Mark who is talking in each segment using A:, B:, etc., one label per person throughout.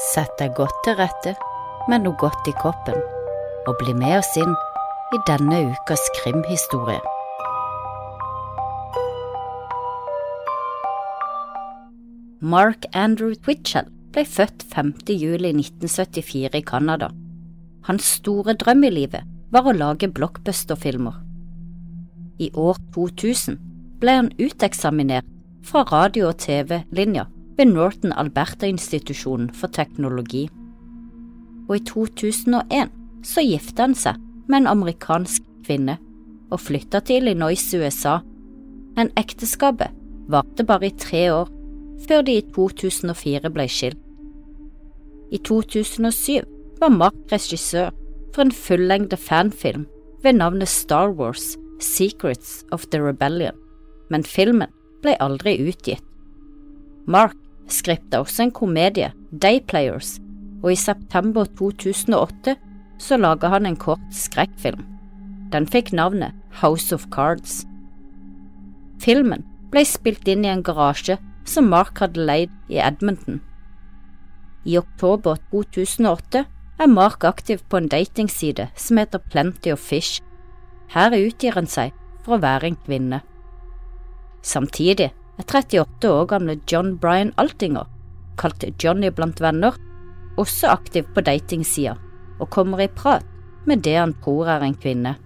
A: Sett deg godt til rette med noe godt i koppen, og bli med oss inn i denne ukas krimhistorie. Mark Andrew Twitchell ble født 5. juli 1974 i Canada. Hans store drøm i livet var å lage blockbusterfilmer. I år 2000 ble han uteksaminert fra radio- og TV-linja ved Norton Alberta-institusjonen for teknologi. Og i 2001 så gifta han seg med en amerikansk kvinne og flytta til Illinois, USA. Men ekteskapet varte bare i tre år, før de i 2004 ble skilt. I 2007 var Mark regissør for en fullengde fanfilm ved navnet Star Wars Secrets of the Rebellion, men filmen ble aldri utgitt. Mark skripta også en komedie, Day Players, og i september 2008 så laga han en kort skrekkfilm. Den fikk navnet House of Cards. Filmen ble spilt inn i en garasje som Mark hadde leid i Edmonton. I oktober 2008 er Mark aktiv på en datingside som heter Plenty of Fish. Her utgir han seg for å være en kvinne. Samtidig er 38 år gamle John Brian Altinger, kalt Johnny blant venner, også aktiv på datingsida og kommer i prat med det han tror er en kvinne.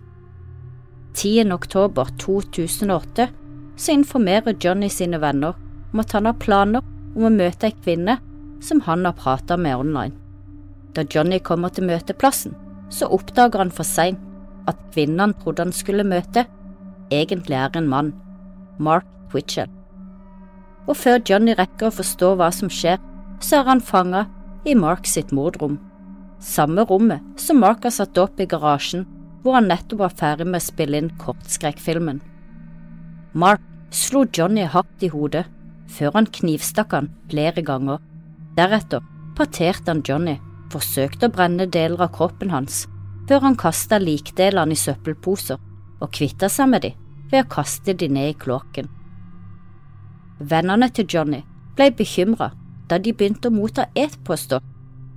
A: 10. oktober 2008 så informerer Johnny sine venner om at han har planer om å møte ei kvinne som han har prata med online. Da Johnny kommer til møteplassen, så oppdager han for seint at kvinnen han trodde han skulle møte, egentlig er en mann, Mark Twitchell. Og før Johnny rekker å forstå hva som skjer, så er han fanga i Mark sitt mordrom. Samme rommet som Mark har satt opp i garasjen hvor han nettopp var ferdig med å spille inn kortskrekkfilmen. Mark slo Johnny hardt i hodet før han knivstakk han flere ganger. Deretter parterte han Johnny, forsøkte å brenne deler av kroppen hans, før han kasta likdelene i søppelposer og kvitta seg med de ved å kaste de ned i kloakken. Vennene til Johnny ble bekymra da de begynte å motta e-poster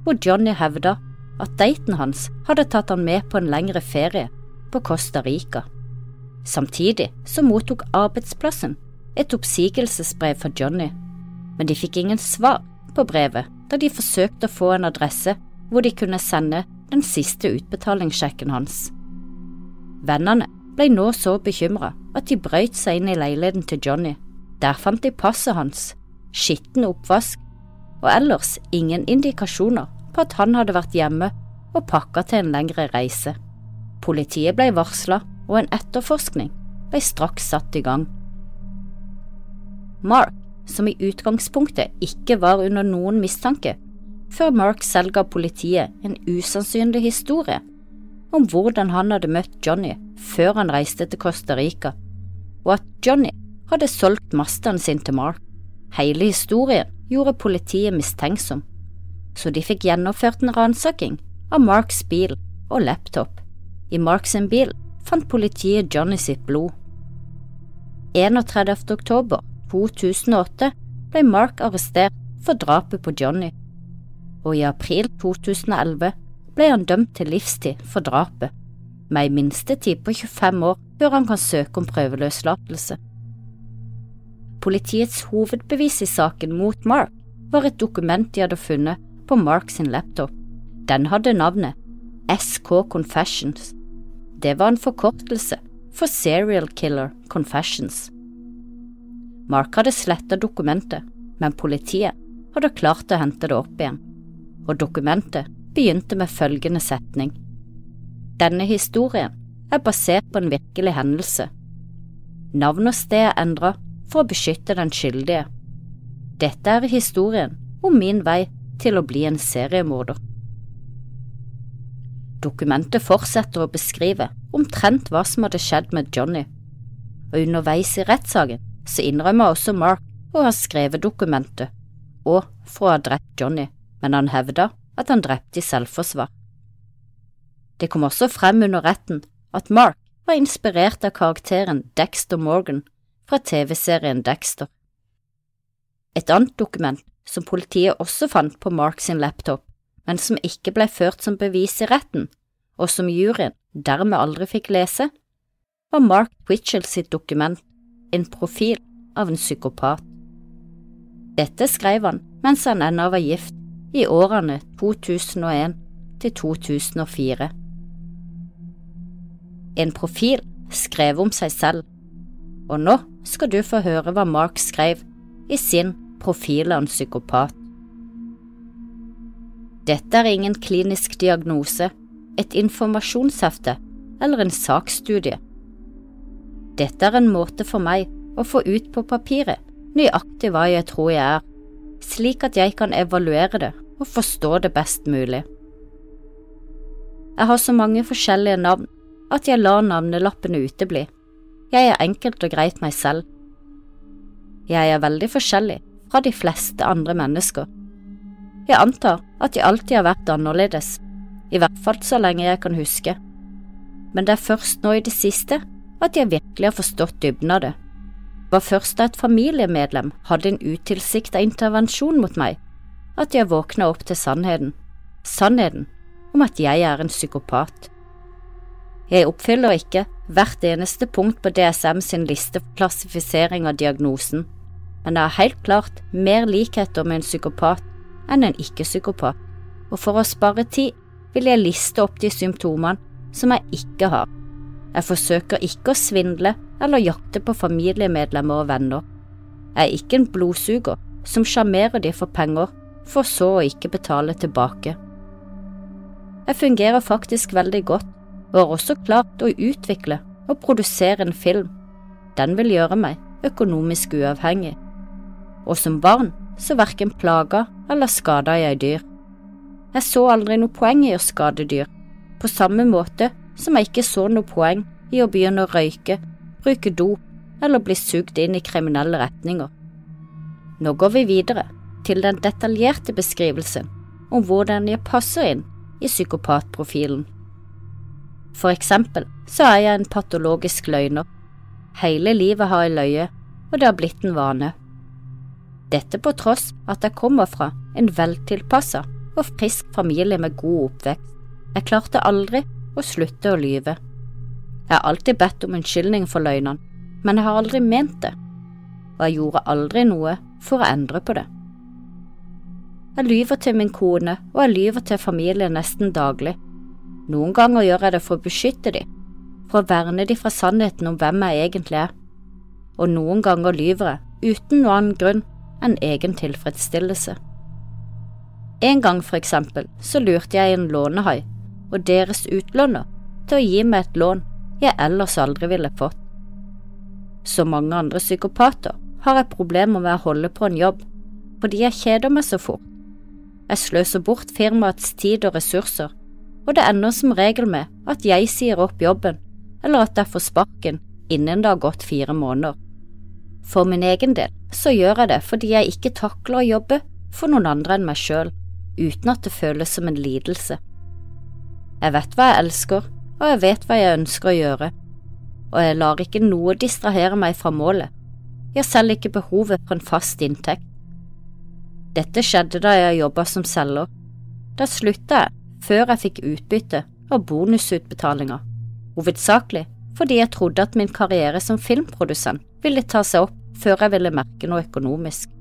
A: hvor Johnny hevda at daten hans hadde tatt han med på en lengre ferie på Costa Rica. Samtidig så mottok arbeidsplassen et oppsigelsesbrev fra Johnny, men de fikk ingen svar på brevet da de forsøkte å få en adresse hvor de kunne sende den siste utbetalingssjekken hans. Vennene ble nå så bekymra at de brøyt seg inn i leiligheten til Johnny. Der fant de passet hans, skitten oppvask og ellers ingen indikasjoner på at han hadde vært hjemme og pakka til en lengre reise. Politiet ble varsla, og en etterforskning ble straks satt i gang. Mark, som i utgangspunktet ikke var under noen mistanke, før Mark selv ga politiet en usannsynlig historie om hvordan han hadde møtt Johnny før han reiste til Costa Rica, og at Johnny hadde solgt masteren sin til Mark. Hele historien gjorde politiet mistenksom, så de fikk gjennomført en ransaking av Marks bil og laptop. I Marks bil fant politiet Johnny sitt blod. 31. oktober 2008 ble Mark arrestert for drapet på Johnny, og i april 2011 ble han dømt til livstid for drapet, med ei minstetid på 25 år før han kan søke om prøveløslatelse. Politiets hovedbevis i saken mot Mark var et dokument de hadde funnet på Mark sin laptop. Den hadde navnet SK Confessions. Det var en forkortelse for Serial Killer Confessions. Mark hadde sletta dokumentet, men politiet hadde klart å hente det opp igjen, og dokumentet begynte med følgende setning. Denne historien er basert på en virkelig hendelse. Navn og sted er endra for å beskytte den skyldige. Dette er historien om min vei til å bli en seriemorder. Dokumentet fortsetter å beskrive omtrent hva som hadde skjedd med Johnny, og underveis i rettssaken så innrømmer også Mark å ha skrevet dokumentet og for å ha drept Johnny, men han hevda at han drepte i selvforsvar. Det kom også frem under retten at Mark var inspirert av karakteren Dexter Morgan fra TV-serien Dexter. Et annet dokument som politiet også fant på Mark sin laptop, men som ikke ble ført som bevis i retten, og som juryen dermed aldri fikk lese, var Mark Twitchell sitt dokument, en profil av en psykopat. Dette skrev han mens han ennå var gift, i årene 2001 til 2004. En profil skrev om seg selv, og nå skal du få høre hva Mark skrev i sin profil av en psykopat. Dette er ingen klinisk diagnose, et informasjonshefte eller en saksstudie. Dette er en måte for meg å få ut på papiret nøyaktig hva jeg tror jeg er, slik at jeg kan evaluere det og forstå det best mulig. Jeg har så mange forskjellige navn at jeg lar navnelappene utebli. Jeg er enkelt og greit meg selv. Jeg er veldig forskjellig fra de fleste andre mennesker. Jeg antar at jeg alltid har vært annerledes, i hvert fall så lenge jeg kan huske, men det er først nå i det siste at jeg virkelig har forstått dybden av det. Det var først da et familiemedlem hadde en utilsikta intervensjon mot meg, at jeg våkna opp til sannheten, sannheten om at jeg er en psykopat. Jeg oppfyller ikke hvert eneste punkt på DSM sin liste for klassifisering av diagnosen, men det er helt klart mer likheter med en psykopat enn en ikke-psykopat, og for å spare tid vil jeg liste opp de symptomene som jeg ikke har. Jeg forsøker ikke å svindle eller jakte på familiemedlemmer og venner. Jeg er ikke en blodsuger som sjarmerer de for penger, for så å ikke betale tilbake. Jeg fungerer faktisk veldig godt og har også klart å utvikle og produsere en film. Den vil gjøre meg økonomisk uavhengig. Og som barn så verken plaga eller skada jeg dyr. Jeg så aldri noe poeng i å skade dyr, på samme måte som jeg ikke så noe poeng i å begynne å røyke, bruke dop eller bli sugd inn i kriminelle retninger. Nå går vi videre til den detaljerte beskrivelsen om hvordan jeg passer inn i psykopatprofilen. For eksempel så er jeg en patologisk løgner. Hele livet har jeg løyet, og det har blitt en vane. Dette på tross at jeg kommer fra en veltilpassa og frisk familie med god oppvekst. Jeg klarte aldri å slutte å lyve. Jeg har alltid bedt om unnskyldning for løgnene, men jeg har aldri ment det, og jeg gjorde aldri noe for å endre på det. Jeg lyver til min kone, og jeg lyver til familien nesten daglig. Noen ganger gjør jeg det for å beskytte dem, for å verne dem fra sannheten om hvem jeg egentlig er, og noen ganger lyver jeg uten noen annen grunn enn egen tilfredsstillelse. En gang, for eksempel, så lurte jeg en lånehai og deres utlåner til å gi meg et lån jeg ellers aldri ville fått. Som mange andre psykopater har jeg problemer med å holde på en jobb fordi jeg kjeder meg så fort. Jeg sløser bort firmaets tid og ressurser, og det ender som regel med at jeg sier opp jobben eller at jeg får sparken innen det har gått fire måneder. For min egen del så gjør jeg det fordi jeg ikke takler å jobbe for noen andre enn meg selv, uten at det føles som en lidelse. Jeg vet hva jeg elsker, og jeg vet hva jeg ønsker å gjøre, og jeg lar ikke noe distrahere meg fra målet, jeg selger ikke behovet for en fast inntekt. Dette skjedde da jeg jobba som selger. Da slutta jeg før jeg fikk utbytte og bonusutbetalinger, hovedsakelig fordi jeg trodde at min karriere som filmprodusent ville ta seg opp før jeg ville merke noe økonomisk.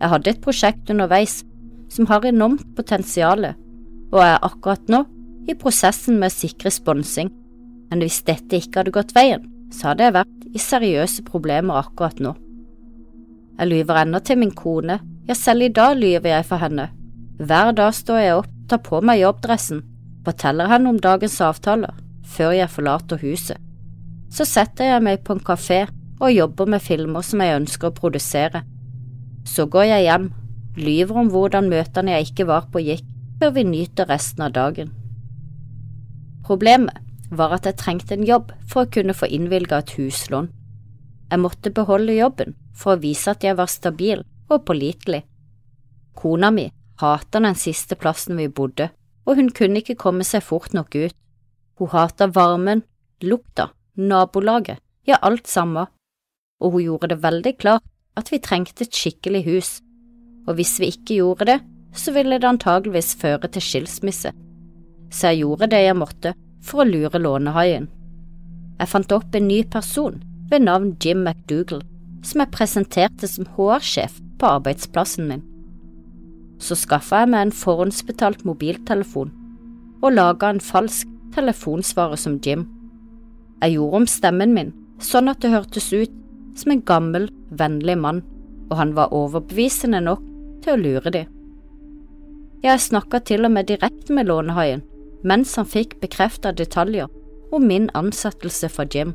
A: Jeg hadde et prosjekt underveis som har enormt potensial, og er akkurat nå i prosessen med å sikre sponsing, men hvis dette ikke hadde gått veien, så hadde jeg vært i seriøse problemer akkurat nå. Jeg lyver ennå til min kone, ja, selv i dag lyver jeg for henne. Hver dag står jeg opp, tar på meg jobbdressen, forteller henne om dagens avtaler, før jeg forlater huset. Så setter jeg meg på en kafé og jobber med filmer som jeg ønsker å produsere. Så går jeg hjem, lyver om hvordan møtene jeg ikke var på gikk, før vi nyter resten av dagen. Problemet var at jeg trengte en jobb for å kunne få innvilga et huslån. Jeg måtte beholde jobben for å vise at jeg var stabil og pålitelig. Kona mi hata den siste plassen vi bodde, og hun kunne ikke komme seg fort nok ut. Hun hata varmen, lukta, nabolaget, ja, alt samme, og hun gjorde det veldig klart at vi trengte et skikkelig hus. og hvis vi ikke gjorde det, så ville det antageligvis føre til skilsmisse. Så jeg gjorde det jeg måtte for å lure lånehaien. Jeg fant opp en ny person ved navn Jim McDougall, som jeg presenterte som HR-sjef på arbeidsplassen min. Så skaffa jeg meg en forhåndsbetalt mobiltelefon og laga en falsk telefonsvarer som Jim. Jeg gjorde om stemmen min sånn at det hørtes ut som en gammel, vennlig mann, og han var overbevisende nok til å lure de. Jeg snakka til og med direkte med lånehaien mens han fikk bekrefta detaljer om min ansettelse for Jim,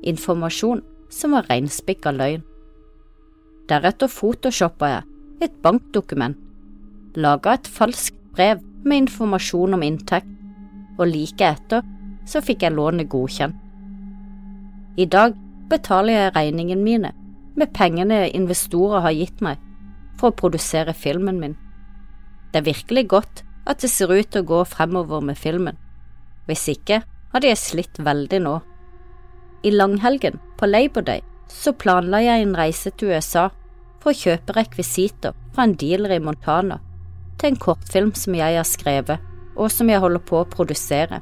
A: informasjon som var reinspikka løgn. Deretter photoshoppa jeg et bankdokument, laga et falskt brev med informasjon om inntekt, og like etter så fikk jeg lånet godkjent. I dag betaler jeg regningene mine med pengene investorer har gitt meg for å produsere filmen min. Det er virkelig godt at det ser ut til å gå fremover med filmen. Hvis ikke hadde jeg slitt veldig nå. I langhelgen på Labor Day så planla jeg en reise til USA for å kjøpe rekvisitter fra en dealer i Montana til en kortfilm som jeg har skrevet, og som jeg holder på å produsere.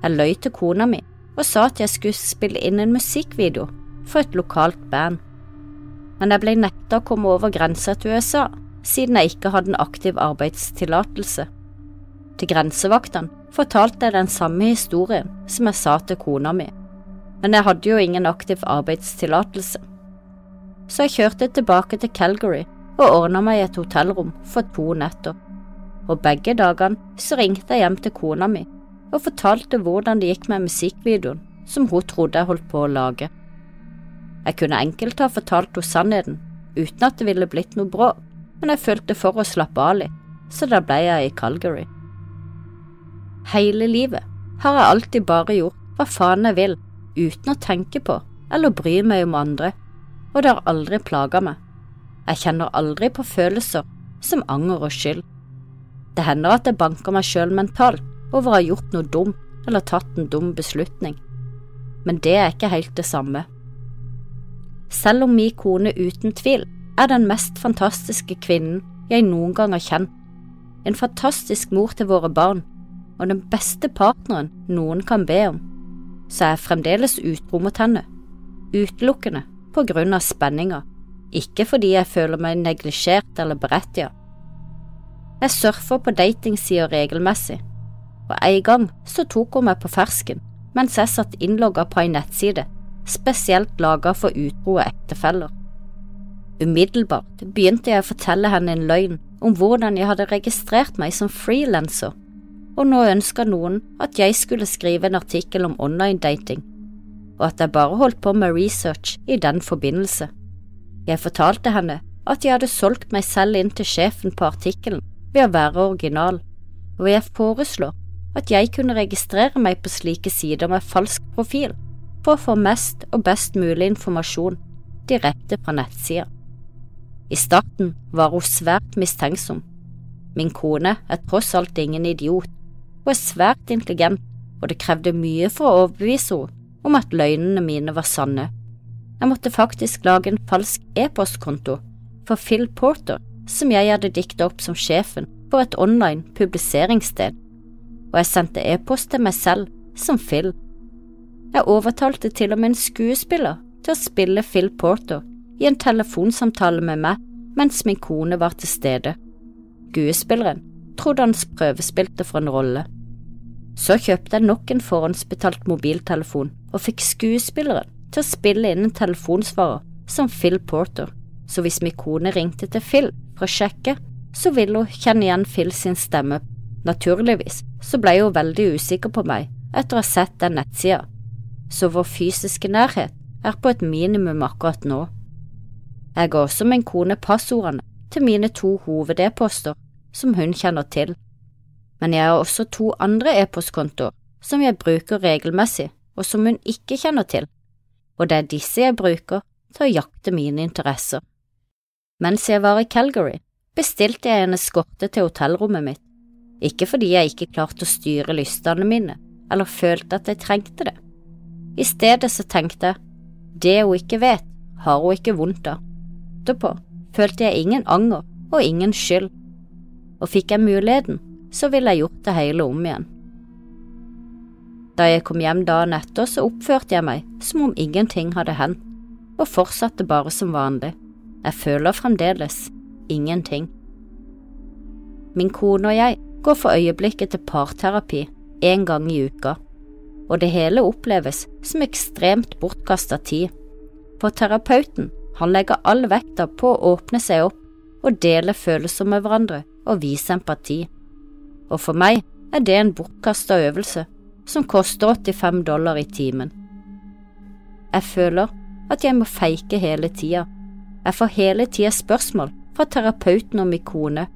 A: Jeg løy til kona mi og sa at jeg skulle spille inn en musikkvideo for et lokalt band, men jeg ble nekta å komme over grensa til USA siden jeg ikke hadde en aktiv arbeidstillatelse. Til grensevaktene fortalte jeg den samme historien som jeg sa til kona mi, men jeg hadde jo ingen aktiv arbeidstillatelse. Så jeg kjørte tilbake til Calgary og ordna meg et hotellrom for to netter, og begge dagene så ringte jeg hjem til kona mi og fortalte hvordan det gikk med musikkvideoen som hun trodde jeg holdt på å lage. Jeg kunne enkelt ha fortalt henne sannheten uten at det ville blitt noe bråk, men jeg følte for å slappe av litt, så da ble jeg i Calgary. Hele livet har jeg alltid bare gjort hva faen jeg vil, uten å tenke på eller bry meg om andre, og det har aldri plaga meg. Jeg kjenner aldri på følelser som anger og skyld. Det hender at jeg banker meg sjøl mentalt over å ha gjort noe dumt eller tatt en dum beslutning, men det er ikke helt det samme. Selv om min kone uten tvil er den mest fantastiske kvinnen jeg noen gang har kjent, en fantastisk mor til våre barn og den beste partneren noen kan be om, så er jeg fremdeles utro mot henne, utelukkende på grunn av spenninga, ikke fordi jeg føler meg neglisjert eller berettiget. Jeg surfer på datingsider regelmessig, og en gang så tok hun meg på fersken mens jeg satt innlogga på ei nettside spesielt laga for utro ektefeller. Umiddelbart begynte jeg å fortelle henne en løgn om hvordan jeg hadde registrert meg som frilanser, og nå ønska noen at jeg skulle skrive en artikkel om online-dating, og at jeg bare holdt på med research i den forbindelse. Jeg fortalte henne at jeg hadde solgt meg selv inn til sjefen på artikkelen ved å være original, og jeg foreslår at jeg kunne registrere meg på slike sider med falsk profil for å få mest og best mulig informasjon direkte fra nettsida. I starten var hun svært mistenksom. Min kone er tross alt ingen idiot, hun er svært intelligent, og det krevde mye for å overbevise henne om at løgnene mine var sanne. Jeg måtte faktisk lage en falsk e-postkonto for Phil Porter som jeg hadde diktet opp som sjefen for et online publiseringssted og jeg sendte e-post til meg selv som Phil. Jeg overtalte til og med en skuespiller til å spille Phil Porter i en telefonsamtale med meg mens min kone var til stede. Skuespilleren trodde han prøvespilte for en rolle. Så kjøpte jeg nok en forhåndsbetalt mobiltelefon og fikk skuespilleren til å spille inn en telefonsvarer som Phil Porter, så hvis min kone ringte til Phil for å sjekke, så ville hun kjenne igjen Phil sin stemme. Naturligvis så ble hun veldig usikker på meg etter å ha sett den nettsida, så vår fysiske nærhet er på et minimum akkurat nå. Jeg ga også min kone passordene til mine to hoved-e-poster som hun kjenner til, men jeg har også to andre e-postkontoer som jeg bruker regelmessig og som hun ikke kjenner til, og det er disse jeg bruker til å jakte mine interesser. Mens jeg var i Calgary, bestilte jeg en eskorte til hotellrommet mitt ikke fordi jeg ikke klarte å styre lystene mine eller følte at jeg trengte det. I stedet så tenkte jeg, det hun ikke vet, har hun ikke vondt av. Etterpå følte jeg ingen anger og ingen skyld, og fikk jeg muligheten, så ville jeg gjort det hele om igjen. Da jeg kom hjem dagen etter, så oppførte jeg meg som om ingenting hadde hendt, og fortsatte bare som vanlig. Jeg føler fremdeles ingenting. Min kone og jeg går for øyeblikket til parterapi én gang i uka, og det hele oppleves som ekstremt bortkasta tid, for terapeuten han legger all vekta på å åpne seg opp og dele følelser med hverandre og vise empati, og for meg er det en bortkasta øvelse som koster 85 dollar i timen. Jeg føler at jeg må feike hele tida, jeg får hele tida spørsmål fra terapeuten om min kone,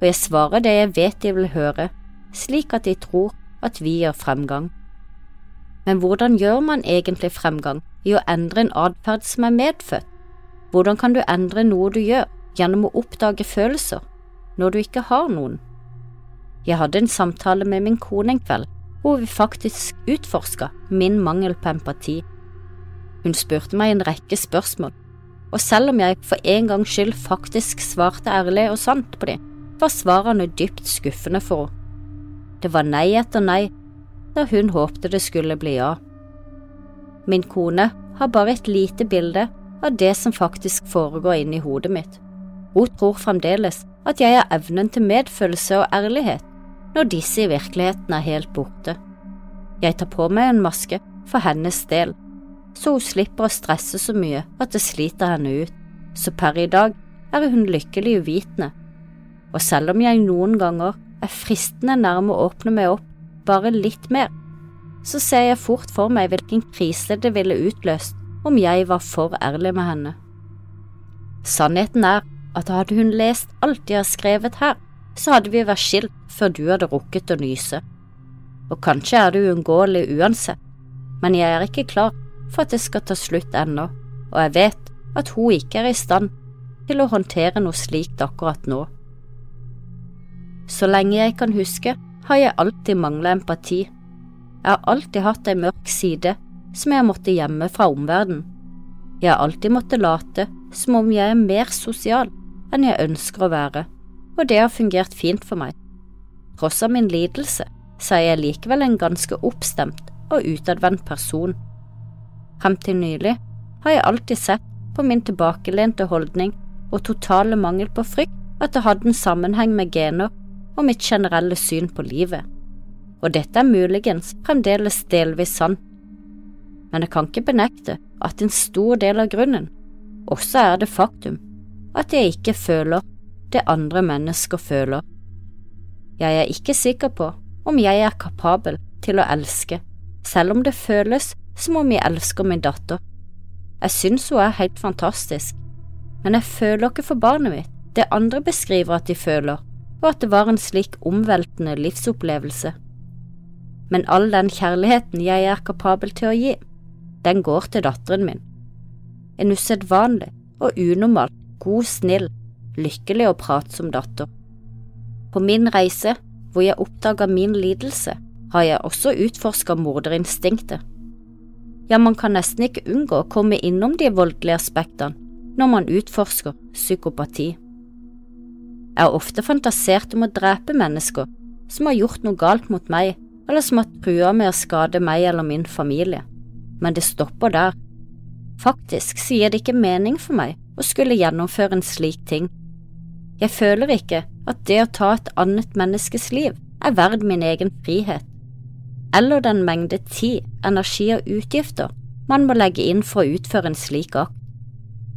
A: og jeg svarer det jeg vet de vil høre, slik at de tror at vi gjør fremgang. Men hvordan gjør man egentlig fremgang i å endre en atferd som er medfødt? Hvordan kan du endre noe du gjør gjennom å oppdage følelser når du ikke har noen? Jeg hadde en samtale med min kone en kveld hvor vi faktisk utforska min mangel på empati. Hun spurte meg en rekke spørsmål, og selv om jeg for en gangs skyld faktisk svarte ærlig og sant på dem, var svarene dypt skuffende for henne. Det var nei etter nei, der hun håpte det skulle bli ja. Min kone har bare et lite bilde av det som faktisk foregår inni hodet mitt. Hun tror fremdeles at jeg har evnen til medfølelse og ærlighet, når disse i virkeligheten er helt borte. Jeg tar på meg en maske for hennes del, så hun slipper å stresse så mye at det sliter henne ut, så per i dag er hun lykkelig uvitende. Og selv om jeg noen ganger er fristende nærme å åpne meg opp bare litt mer, så ser jeg fort for meg hvilken krise det ville utløst om jeg var for ærlig med henne. Sannheten er at hadde hun lest alt jeg har skrevet her, så hadde vi vært skilt før du hadde rukket å nyse. Og kanskje er det uunngåelig uansett, men jeg er ikke klar for at det skal ta slutt ennå, og jeg vet at hun ikke er i stand til å håndtere noe slikt akkurat nå. Så lenge jeg kan huske, har jeg alltid manglet empati. Jeg har alltid hatt ei mørk side som jeg måtte gjemme fra omverdenen. Jeg har alltid måttet late som om jeg er mer sosial enn jeg ønsker å være, og det har fungert fint for meg. Tross av min lidelse, så er jeg likevel en ganske oppstemt og utadvendt person. Frem til nylig har jeg alltid sett på min tilbakelente holdning og totale mangel på frykt at det hadde en sammenheng med gener og mitt generelle syn på livet. Og dette er muligens fremdeles delvis sant, men jeg kan ikke benekte at en stor del av grunnen også er det faktum at jeg ikke føler det andre mennesker føler. Jeg er ikke sikker på om jeg er kapabel til å elske, selv om det føles som om jeg elsker min datter. Jeg synes hun er helt fantastisk, men jeg føler ikke for barnet mitt det andre beskriver at de føler, og at det var en slik omveltende livsopplevelse. Men all den kjærligheten jeg er kapabel til å gi, den går til datteren min. En usedvanlig og unormalt god, snill, lykkelig og pratsom datter. På min reise, hvor jeg oppdaga min lidelse, har jeg også utforska morderinstinktet. Ja, man kan nesten ikke unngå å komme innom de voldelige aspektene når man utforsker psykopati. Jeg har ofte fantasert om å drepe mennesker som har gjort noe galt mot meg, eller som har trua med å skade meg eller min familie, men det stopper der. Faktisk sier det ikke mening for meg å skulle gjennomføre en slik ting. Jeg føler ikke at det å ta et annet menneskes liv er verd min egen frihet eller den mengde tid, energi og utgifter man må legge inn for å utføre en slik akt.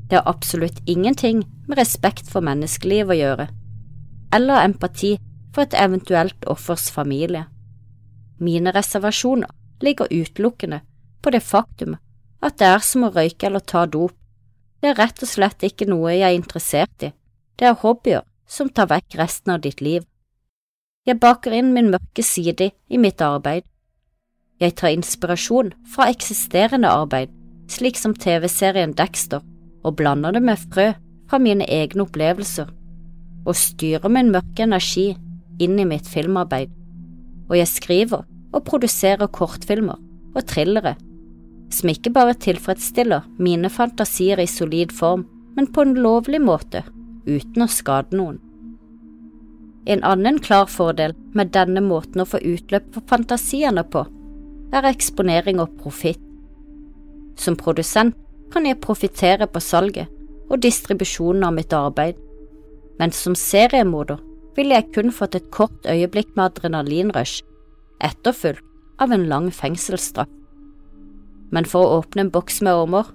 A: Det har absolutt ingenting med respekt for menneskeliv å gjøre, eller empati for et eventuelt offers familie. Mine reservasjoner ligger utelukkende på det faktum at det er som å røyke eller ta dop. Det er rett og slett ikke noe jeg er interessert i, det er hobbyer som tar vekk resten av ditt liv. Jeg baker inn min mørke side i mitt arbeid, jeg tar inspirasjon fra eksisterende arbeid, slik som TV-serien Dexter, og blander det med frø fra mine egne opplevelser, og styrer min mørke energi inn i mitt filmarbeid. Og jeg skriver og produserer kortfilmer og thrillere som ikke bare tilfredsstiller mine fantasier i solid form, men på en lovlig måte, uten å skade noen. En annen klar fordel med denne måten å få utløp for fantasiene på, er eksponering og profitt. Som produsent kan jeg profitere på salget og distribusjonen av mitt arbeid, men som seriemorder ville jeg kun fått et kort øyeblikk med adrenalinrush, etterfulgt av en lang fengselsstraff. Men for å åpne en boks med ormer,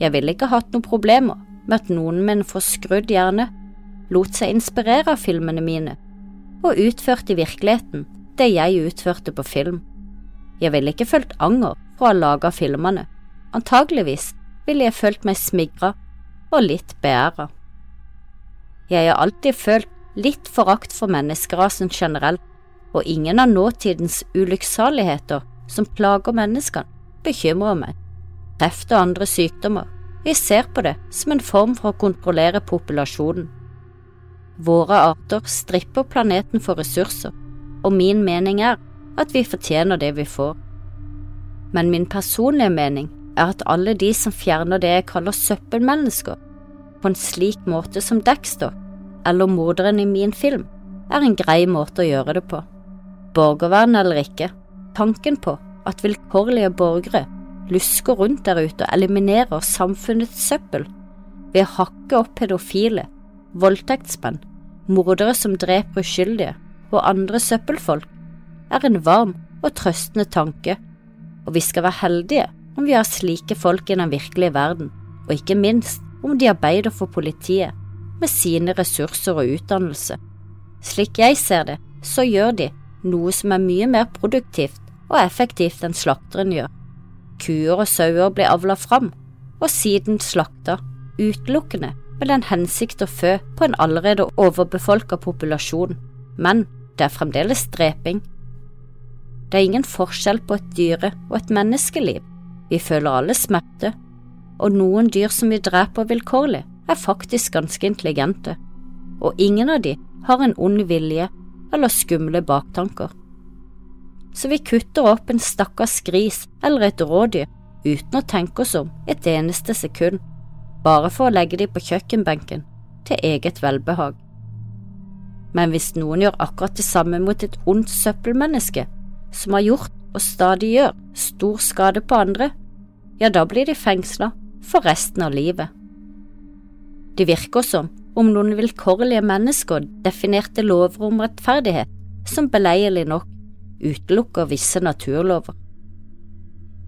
A: jeg ville ikke hatt noen problemer med at noen med en forskrudd hjerne lot seg inspirere av filmene mine, og utførte i virkeligheten det jeg utførte på film. Jeg ville ikke følt anger for å ha laga filmene, antageligvis ville jeg følt meg smigra og litt beæra. Jeg har alltid følt litt forakt for menneskerasen generelt, og ingen av nåtidens ulykksaligheter som plager menneskene, bekymrer meg. Kreft og andre sykdommer, vi ser på det som en form for å kontrollere populasjonen. Våre arter stripper planeten for ressurser, og min mening er at vi fortjener det vi får. Men min personlige mening er at alle de som fjerner det jeg kaller søppelmennesker, på en slik måte som Dexter, eller morderen i min film, er en grei måte å gjøre det på. Borgervern eller ikke, tanken på at vilkårlige borgere lusker rundt der ute og eliminerer samfunnets søppel ved å hakke opp pedofile, voldtektsmenn, mordere som dreper uskyldige og andre søppelfolk, er en varm og trøstende tanke, og vi skal være heldige om vi har slike folk i den virkelige verden, og ikke minst om de arbeider for politiet med sine ressurser og utdannelse. Slik jeg ser det, så gjør de noe som er mye mer produktivt og effektivt enn slakteren gjør. Kuer og sauer ble avla fram, og siden slakta, utelukkende med den hensikt å fø på en allerede overbefolka populasjon, men det er fremdeles dreping. Det er ingen forskjell på et dyre- og et menneskeliv, vi føler alle smerte, og noen dyr som vi dreper vilkårlig, er faktisk ganske intelligente, og ingen av de har en ond vilje eller skumle baktanker. Så vi kutter opp en stakkars gris eller et rådyr uten å tenke oss om et eneste sekund bare for å legge de på kjøkkenbenken til eget velbehag. Men hvis noen gjør akkurat det samme mot et ondt søppelmenneske, som har gjort og stadig gjør stor skade på andre, ja, da blir de fengsla for resten av livet. Det virker som om noen vilkårlige mennesker definerte lover om rettferdighet som beleilig nok utelukker visse naturlover.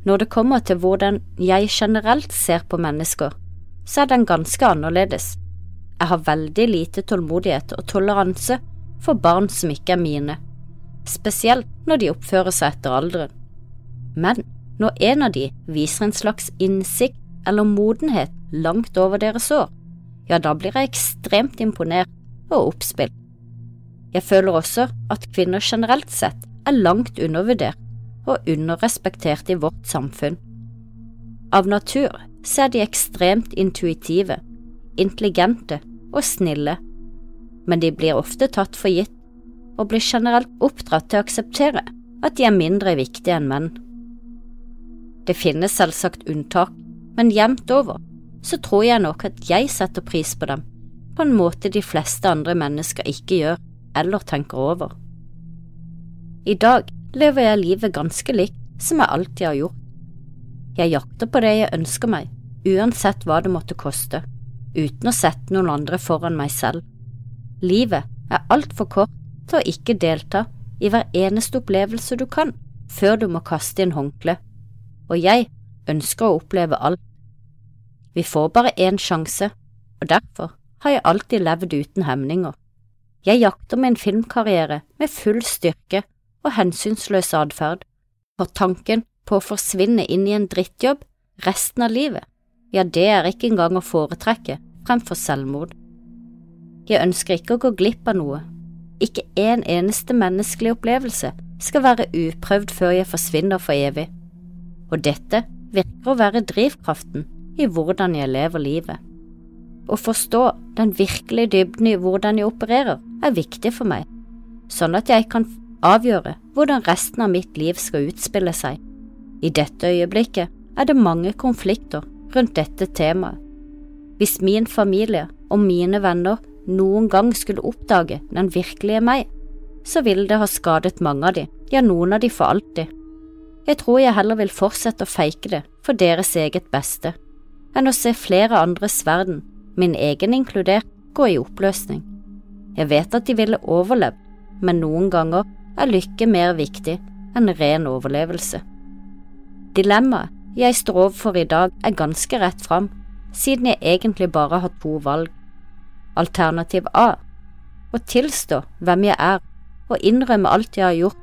A: Når det kommer til hvordan jeg generelt ser på mennesker, så er den ganske annerledes. Jeg har veldig lite tålmodighet og toleranse for barn som ikke er mine, spesielt når de oppfører seg etter alderen. Men når en av de viser en slags innsikt eller modenhet langt over deres år, ja, da blir jeg ekstremt imponert og oppspilt. Jeg føler også at kvinner generelt sett er langt undervurdert og underrespektert i vårt samfunn. Av natur så er de ekstremt intuitive, intelligente og snille, men de blir ofte tatt for gitt og blir generelt oppdratt til å akseptere at de er mindre viktige enn menn. Det finnes selvsagt unntak, men jevnt over så tror jeg nok at jeg setter pris på dem på en måte de fleste andre mennesker ikke gjør eller tenker over. I dag lever jeg livet ganske likt som jeg alltid har gjort. Jeg jakter på det jeg ønsker meg, uansett hva det måtte koste, uten å sette noen andre foran meg selv. Livet er altfor kort til å ikke delta i hver eneste opplevelse du kan, før du må kaste inn håndkle, og jeg ønsker å oppleve alt. Vi får bare én sjanse, og derfor har jeg alltid levd uten hemninger. Jeg jakter min filmkarriere med full styrke og hensynsløs atferd, for tanken på å forsvinne inn i en drittjobb resten av livet, ja, det er ikke engang å foretrekke fremfor selvmord. Jeg ønsker ikke å gå glipp av noe, ikke en eneste menneskelig opplevelse skal være uprøvd før jeg forsvinner for evig, og dette virker å være drivkraften i hvordan jeg lever livet. Å forstå den virkelige dybden i hvordan jeg opererer, er viktig for meg, sånn at jeg kan avgjøre hvordan resten av mitt liv skal utspille seg. I dette øyeblikket er det mange konflikter rundt dette temaet. Hvis min familie og mine venner noen gang skulle oppdage den virkelige meg, så ville det ha skadet mange av de, ja, noen av de for alltid. Jeg tror jeg heller vil fortsette å feike det for deres eget beste, enn å se flere andres verden, min egen inkludert, gå i oppløsning. Jeg vet at de ville overlevd, men noen ganger er lykke mer viktig enn ren overlevelse. Dilemmaet jeg står overfor i dag er ganske rett fram, siden jeg egentlig bare har to valg. Alternativ A å tilstå hvem jeg er og innrømme alt jeg har gjort,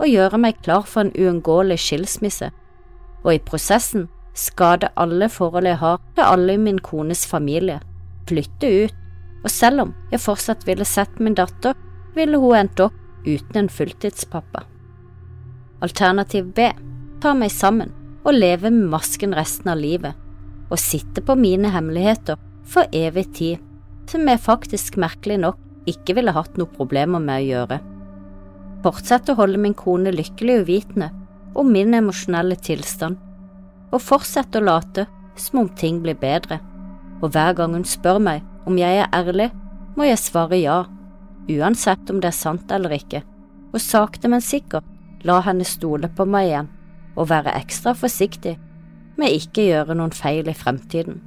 A: og gjøre meg klar for en uunngåelig skilsmisse, og i prosessen skade alle forhold jeg har til alle i min kones familie, flytte ut, og selv om jeg fortsatt ville sett min datter, ville hun endt opp uten en fulltidspappa. Alternativ B ta meg sammen og leve med masken resten av livet, og sitte på mine hemmeligheter for evig tid, som jeg faktisk merkelig nok ikke ville hatt noe problemer med å gjøre. Fortsette å holde min kone lykkelig uvitende om min emosjonelle tilstand, og fortsette å late som om ting blir bedre, og hver gang hun spør meg om jeg er ærlig, må jeg svare ja, uansett om det er sant eller ikke, og sakte, men sikkert la henne stole på meg igjen og være ekstra forsiktig med ikke gjøre noen feil i fremtiden.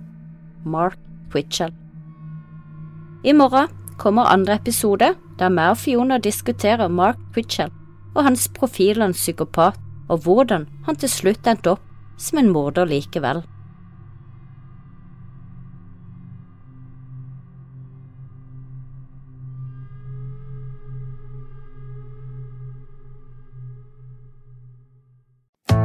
A: Mark Twitchell. I morgen kommer andre episode der meg og Fiona diskuterer Mark Twitchell og hans profil av psykopat, og hvordan han til slutt endte opp som en morder likevel.